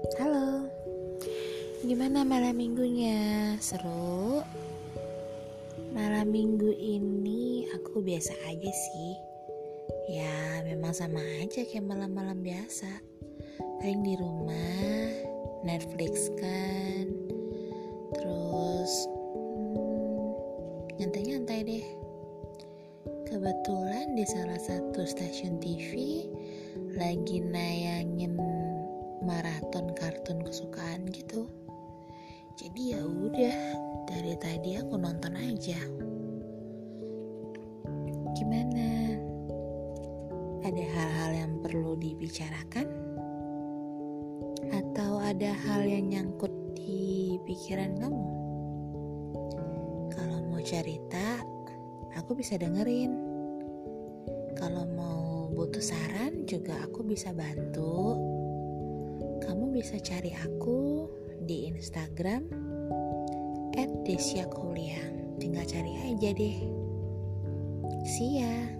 Halo, gimana malam minggunya? Seru? Malam minggu ini aku biasa aja sih. Ya, memang sama aja kayak malam-malam biasa. Paling di rumah, Netflix kan. Terus hmm, nyantai-nyantai deh. Kebetulan di salah satu stasiun TV lagi nayangin gitu. Jadi ya udah dari tadi aku nonton aja. Gimana? Ada hal-hal yang perlu dibicarakan? Atau ada hal yang nyangkut di pikiran kamu? Kalau mau cerita aku bisa dengerin. Kalau mau butuh saran juga aku bisa bantu bisa cari aku di Instagram @desyakuliang. Tinggal cari aja deh. See ya.